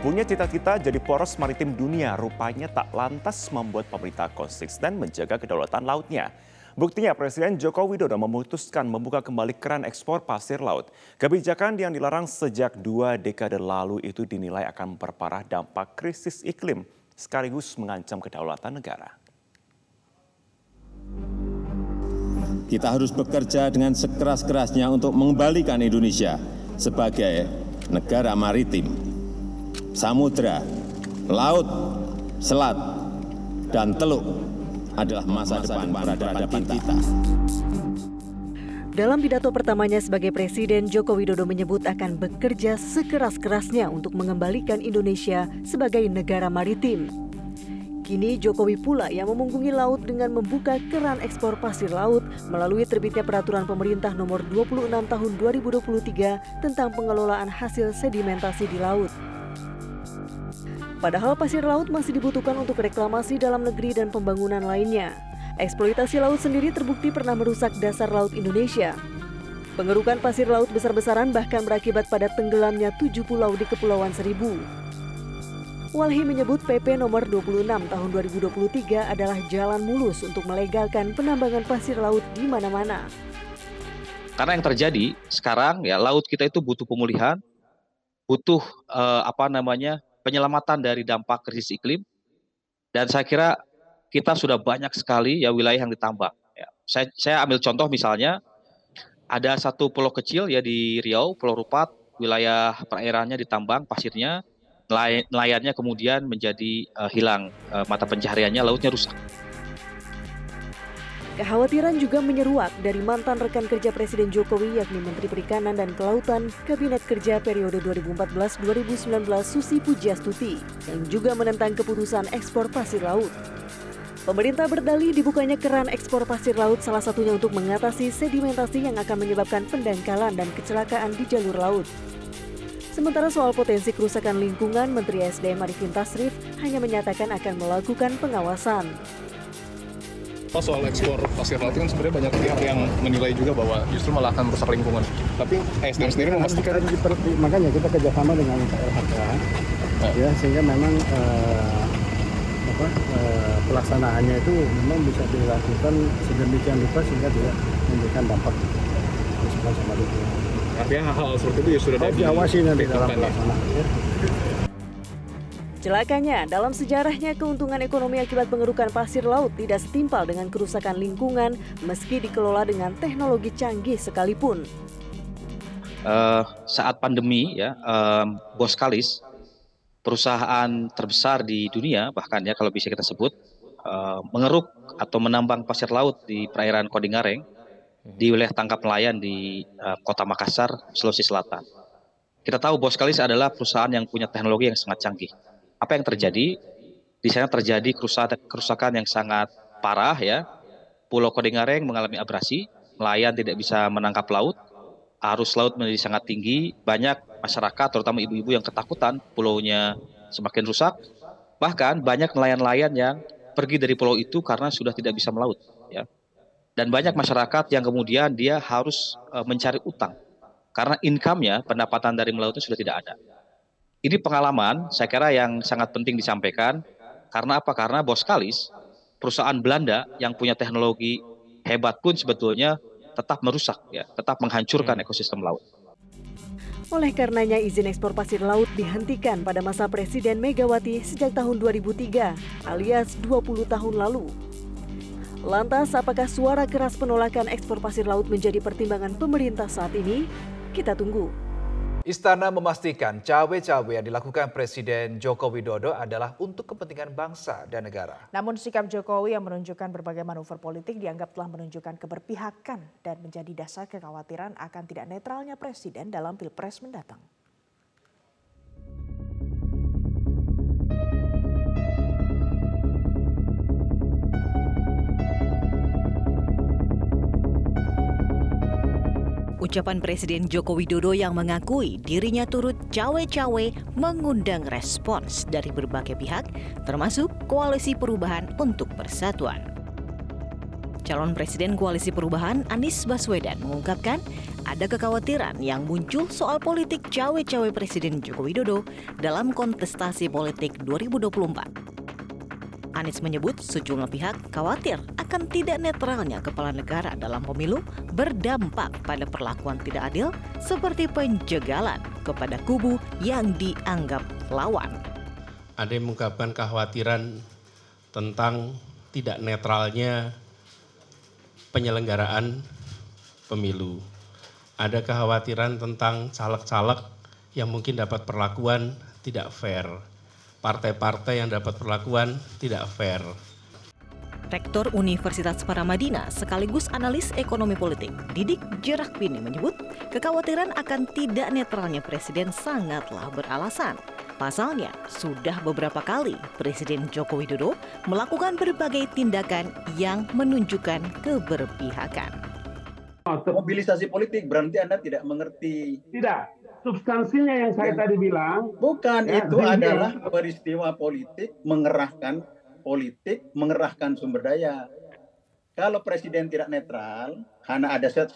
Punya cita-cita jadi poros maritim dunia rupanya tak lantas membuat pemerintah konsisten menjaga kedaulatan lautnya. Buktinya Presiden Joko Widodo memutuskan membuka kembali keran ekspor pasir laut. Kebijakan yang dilarang sejak dua dekade lalu itu dinilai akan memperparah dampak krisis iklim sekaligus mengancam kedaulatan negara. Kita harus bekerja dengan sekeras-kerasnya untuk mengembalikan Indonesia sebagai negara maritim samudra, laut, selat, dan teluk adalah masa, masa depan peradaban kita. Dalam pidato pertamanya sebagai Presiden, Joko Widodo menyebut akan bekerja sekeras-kerasnya untuk mengembalikan Indonesia sebagai negara maritim. Kini Jokowi pula yang memunggungi laut dengan membuka keran ekspor pasir laut melalui terbitnya peraturan pemerintah nomor 26 tahun 2023 tentang pengelolaan hasil sedimentasi di laut. Padahal pasir laut masih dibutuhkan untuk reklamasi dalam negeri dan pembangunan lainnya. Eksploitasi laut sendiri terbukti pernah merusak dasar laut Indonesia. Pengerukan pasir laut besar-besaran bahkan berakibat pada tenggelamnya tujuh pulau di Kepulauan Seribu. Walhi menyebut PP nomor 26 tahun 2023 adalah jalan mulus untuk melegalkan penambangan pasir laut di mana-mana. Karena yang terjadi sekarang ya laut kita itu butuh pemulihan, butuh uh, apa namanya penyelamatan dari dampak krisis iklim. Dan saya kira kita sudah banyak sekali ya wilayah yang ditambang. Ya. Saya, saya ambil contoh misalnya ada satu pulau kecil ya di Riau, Pulau Rupat, wilayah perairannya ditambang pasirnya, nelayannya kemudian menjadi uh, hilang uh, mata pencahariannya, lautnya rusak. Kekhawatiran juga menyeruak dari mantan rekan kerja Presiden Jokowi yakni Menteri Perikanan dan Kelautan Kabinet Kerja periode 2014-2019 Susi Pujiastuti yang juga menentang keputusan ekspor pasir laut. Pemerintah berdalih dibukanya keran ekspor pasir laut salah satunya untuk mengatasi sedimentasi yang akan menyebabkan pendangkalan dan kecelakaan di jalur laut. Sementara soal potensi kerusakan lingkungan, Menteri SDM Arifin Tasrif hanya menyatakan akan melakukan pengawasan. Oh, soal ekspor pasir laut kan sebenarnya banyak pihak yang menilai juga bahwa justru malah akan merusak lingkungan. Tapi SDM sendiri memastikan seperti makanya kita kerjasama dengan KLHK ya, ya sehingga memang uh, apa uh, pelaksanaannya itu memang bisa dilakukan sedemikian rupa sehingga tidak memberikan dampak sama lingkungan. Artinya hal-hal seperti itu ya sudah diawasi nanti dalam ya? pelaksanaan. Ya. Celakanya, dalam sejarahnya keuntungan ekonomi akibat pengerukan pasir laut tidak setimpal dengan kerusakan lingkungan meski dikelola dengan teknologi canggih sekalipun. Uh, saat pandemi ya, um, Boskalis, perusahaan terbesar di dunia bahkan ya kalau bisa kita sebut, uh, mengeruk atau menambang pasir laut di perairan Kodingareng di wilayah tangkap nelayan di uh, kota Makassar, Sulawesi Selatan. Kita tahu Boskalis adalah perusahaan yang punya teknologi yang sangat canggih apa yang terjadi? Di sana terjadi kerusakan yang sangat parah ya. Pulau Kodingareng mengalami abrasi, nelayan tidak bisa menangkap laut, arus laut menjadi sangat tinggi, banyak masyarakat terutama ibu-ibu yang ketakutan pulaunya semakin rusak. Bahkan banyak nelayan-nelayan yang pergi dari pulau itu karena sudah tidak bisa melaut ya. Dan banyak masyarakat yang kemudian dia harus uh, mencari utang karena income-nya pendapatan dari melautnya sudah tidak ada. Ini pengalaman saya kira yang sangat penting disampaikan karena apa? Karena Boskalis perusahaan Belanda yang punya teknologi hebat pun sebetulnya tetap merusak ya, tetap menghancurkan hmm. ekosistem laut. Oleh karenanya izin ekspor pasir laut dihentikan pada masa Presiden Megawati sejak tahun 2003 alias 20 tahun lalu. Lantas apakah suara keras penolakan ekspor pasir laut menjadi pertimbangan pemerintah saat ini? Kita tunggu. Istana memastikan cawe-cawe yang dilakukan Presiden Joko Widodo adalah untuk kepentingan bangsa dan negara. Namun sikap Jokowi yang menunjukkan berbagai manuver politik dianggap telah menunjukkan keberpihakan dan menjadi dasar kekhawatiran akan tidak netralnya Presiden dalam Pilpres mendatang. Ucapan Presiden Joko Widodo yang mengakui dirinya turut cawe-cawe mengundang respons dari berbagai pihak, termasuk Koalisi Perubahan untuk Persatuan. Calon Presiden Koalisi Perubahan Anies Baswedan mengungkapkan ada kekhawatiran yang muncul soal politik cawe-cawe Presiden Joko Widodo dalam kontestasi politik 2024. Anies menyebut sejumlah pihak khawatir akan tidak netralnya kepala negara dalam pemilu berdampak pada perlakuan tidak adil seperti penjagalan kepada kubu yang dianggap lawan. Ada yang mengungkapkan kekhawatiran tentang tidak netralnya penyelenggaraan pemilu. Ada kekhawatiran tentang caleg-caleg yang mungkin dapat perlakuan tidak fair partai-partai yang dapat perlakuan tidak fair. Rektor Universitas Paramadina sekaligus analis ekonomi politik Didik Jerakpini menyebut kekhawatiran akan tidak netralnya presiden sangatlah beralasan. Pasalnya, sudah beberapa kali Presiden Joko Widodo melakukan berbagai tindakan yang menunjukkan keberpihakan. Mobilisasi politik berarti Anda tidak mengerti. Tidak, substansinya yang saya ya. tadi bilang bukan ya, itu adalah peristiwa politik mengerahkan politik mengerahkan sumber daya kalau presiden tidak netral hanya ada set,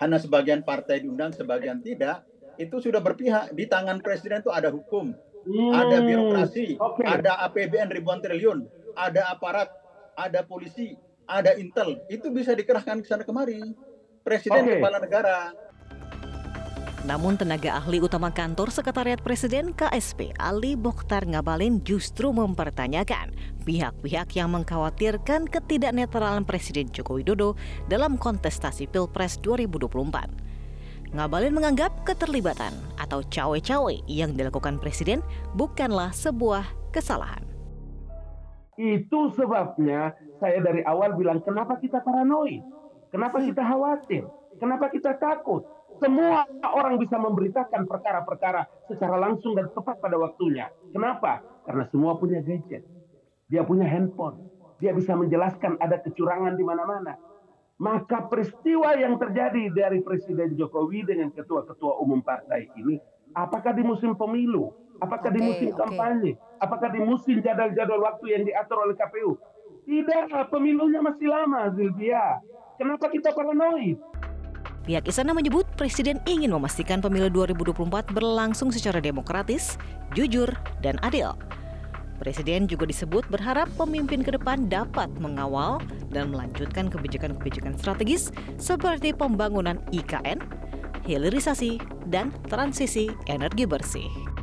hanya sebagian partai diundang sebagian tidak itu sudah berpihak di tangan presiden itu ada hukum hmm, ada birokrasi okay. ada APBN ribuan triliun ada aparat ada polisi ada intel itu bisa dikerahkan ke sana kemari presiden okay. kepala negara namun tenaga ahli utama kantor Sekretariat Presiden KSP Ali Bokhtar Ngabalin justru mempertanyakan pihak-pihak yang mengkhawatirkan ketidaknetralan Presiden Joko Widodo dalam kontestasi Pilpres 2024. Ngabalin menganggap keterlibatan atau cawe-cawe yang dilakukan Presiden bukanlah sebuah kesalahan. Itu sebabnya saya dari awal bilang kenapa kita paranoid, kenapa kita khawatir, kenapa kita takut semua orang bisa memberitakan perkara-perkara secara langsung dan tepat pada waktunya. Kenapa? Karena semua punya gadget. Dia punya handphone. Dia bisa menjelaskan ada kecurangan di mana-mana. Maka peristiwa yang terjadi dari Presiden Jokowi dengan ketua-ketua umum partai ini, apakah di musim pemilu, apakah okay, di musim okay. kampanye, apakah di musim jadwal-jadwal waktu yang diatur oleh KPU? Tidak, pemilunya masih lama, Zilvia. Kenapa kita paranoid? Pihak istana menyebut Presiden ingin memastikan pemilu 2024 berlangsung secara demokratis, jujur, dan adil. Presiden juga disebut berharap pemimpin ke depan dapat mengawal dan melanjutkan kebijakan-kebijakan strategis seperti pembangunan IKN, hilirisasi, dan transisi energi bersih.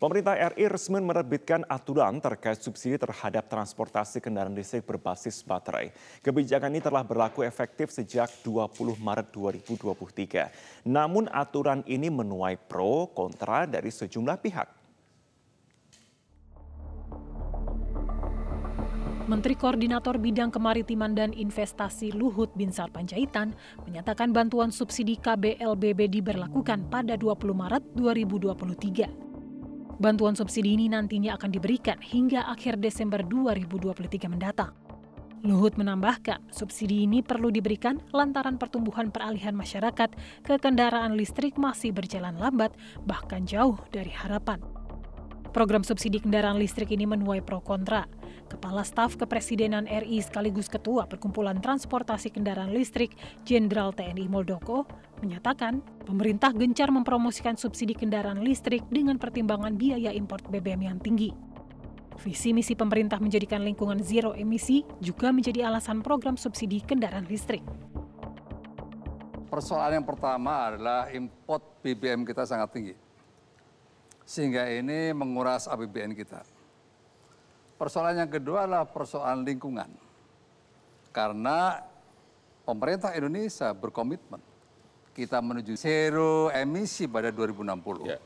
Pemerintah RI resmi menerbitkan aturan terkait subsidi terhadap transportasi kendaraan listrik berbasis baterai. Kebijakan ini telah berlaku efektif sejak 20 Maret 2023. Namun aturan ini menuai pro kontra dari sejumlah pihak. Menteri Koordinator Bidang Kemaritiman dan Investasi Luhut Binsar Panjaitan menyatakan bantuan subsidi KBLBB diberlakukan pada 20 Maret 2023. Bantuan subsidi ini nantinya akan diberikan hingga akhir Desember 2023 mendatang. Luhut menambahkan, subsidi ini perlu diberikan lantaran pertumbuhan peralihan masyarakat ke kendaraan listrik masih berjalan lambat, bahkan jauh dari harapan. Program subsidi kendaraan listrik ini menuai pro kontra. Kepala Staf Kepresidenan RI sekaligus Ketua Perkumpulan Transportasi Kendaraan Listrik Jenderal TNI Muldoko menyatakan pemerintah gencar mempromosikan subsidi kendaraan listrik dengan pertimbangan biaya import BBM yang tinggi. Visi misi pemerintah menjadikan lingkungan zero emisi juga menjadi alasan program subsidi kendaraan listrik. Persoalan yang pertama adalah import BBM kita sangat tinggi sehingga ini menguras APBN kita. Persoalan yang kedua adalah persoalan lingkungan. Karena pemerintah Indonesia berkomitmen kita menuju zero emisi pada 2060. Ya.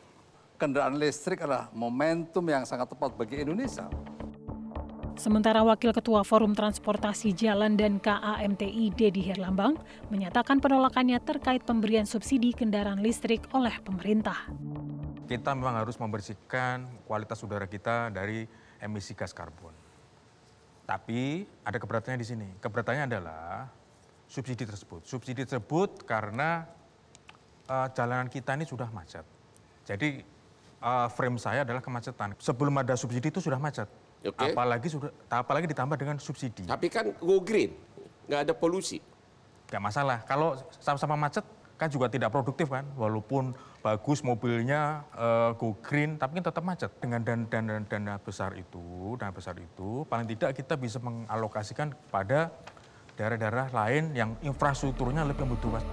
Kendaraan listrik adalah momentum yang sangat tepat bagi Indonesia. Sementara Wakil Ketua Forum Transportasi Jalan dan KAMTI Dedi Herlambang menyatakan penolakannya terkait pemberian subsidi kendaraan listrik oleh pemerintah kita memang harus membersihkan kualitas udara kita dari emisi gas karbon. Tapi ada keberatannya di sini. Keberatannya adalah subsidi tersebut. Subsidi tersebut karena uh, jalanan kita ini sudah macet. Jadi uh, frame saya adalah kemacetan. Sebelum ada subsidi itu sudah macet. Okay. Apalagi sudah apalagi ditambah dengan subsidi. Tapi kan go green. nggak ada polusi. Nggak masalah. Kalau sama-sama macet kan juga tidak produktif kan, walaupun bagus mobilnya uh, go green, tapi kan tetap macet. Dengan dana, dana, dana besar itu, dana besar itu, paling tidak kita bisa mengalokasikan pada daerah-daerah lain yang infrastrukturnya lebih membutuhkan.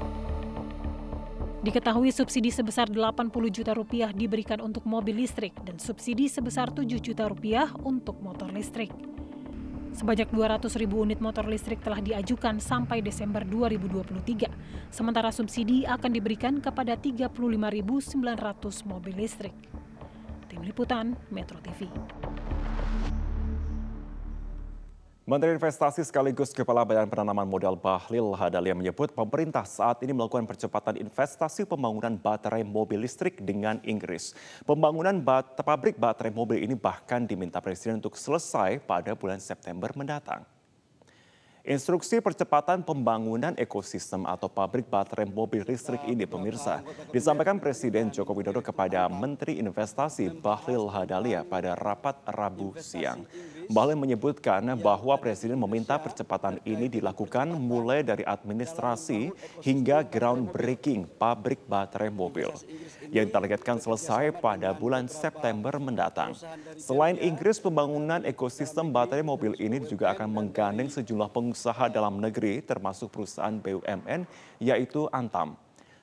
Diketahui subsidi sebesar 80 juta rupiah diberikan untuk mobil listrik dan subsidi sebesar 7 juta rupiah untuk motor listrik. Sebanyak 200 ribu unit motor listrik telah diajukan sampai Desember 2023, sementara subsidi akan diberikan kepada 35.900 mobil listrik. Tim Liputan, Metro TV. Menteri Investasi sekaligus Kepala Badan Penanaman Modal Bahlil Hadalia menyebut pemerintah saat ini melakukan percepatan investasi pembangunan baterai mobil listrik dengan Inggris. Pembangunan bat pabrik baterai mobil ini bahkan diminta Presiden untuk selesai pada bulan September mendatang. Instruksi percepatan pembangunan ekosistem atau pabrik baterai mobil listrik ini pemirsa disampaikan Presiden Joko Widodo kepada Menteri Investasi Bahlil Hadalia pada rapat Rabu siang. Bahlil menyebutkan bahwa Presiden meminta percepatan ini dilakukan mulai dari administrasi hingga groundbreaking pabrik baterai mobil yang ditargetkan selesai pada bulan September mendatang. Selain Inggris, pembangunan ekosistem baterai mobil ini juga akan menggandeng sejumlah pengusaha dalam negeri termasuk perusahaan BUMN yaitu Antam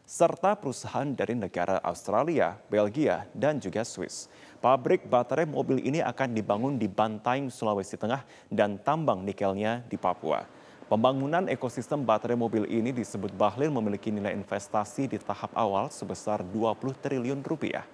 serta perusahaan dari negara Australia, Belgia, dan juga Swiss. Pabrik baterai mobil ini akan dibangun di Bantaing, Sulawesi Tengah dan tambang nikelnya di Papua. Pembangunan ekosistem baterai mobil ini disebut Bahlil memiliki nilai investasi di tahap awal sebesar 20 triliun rupiah.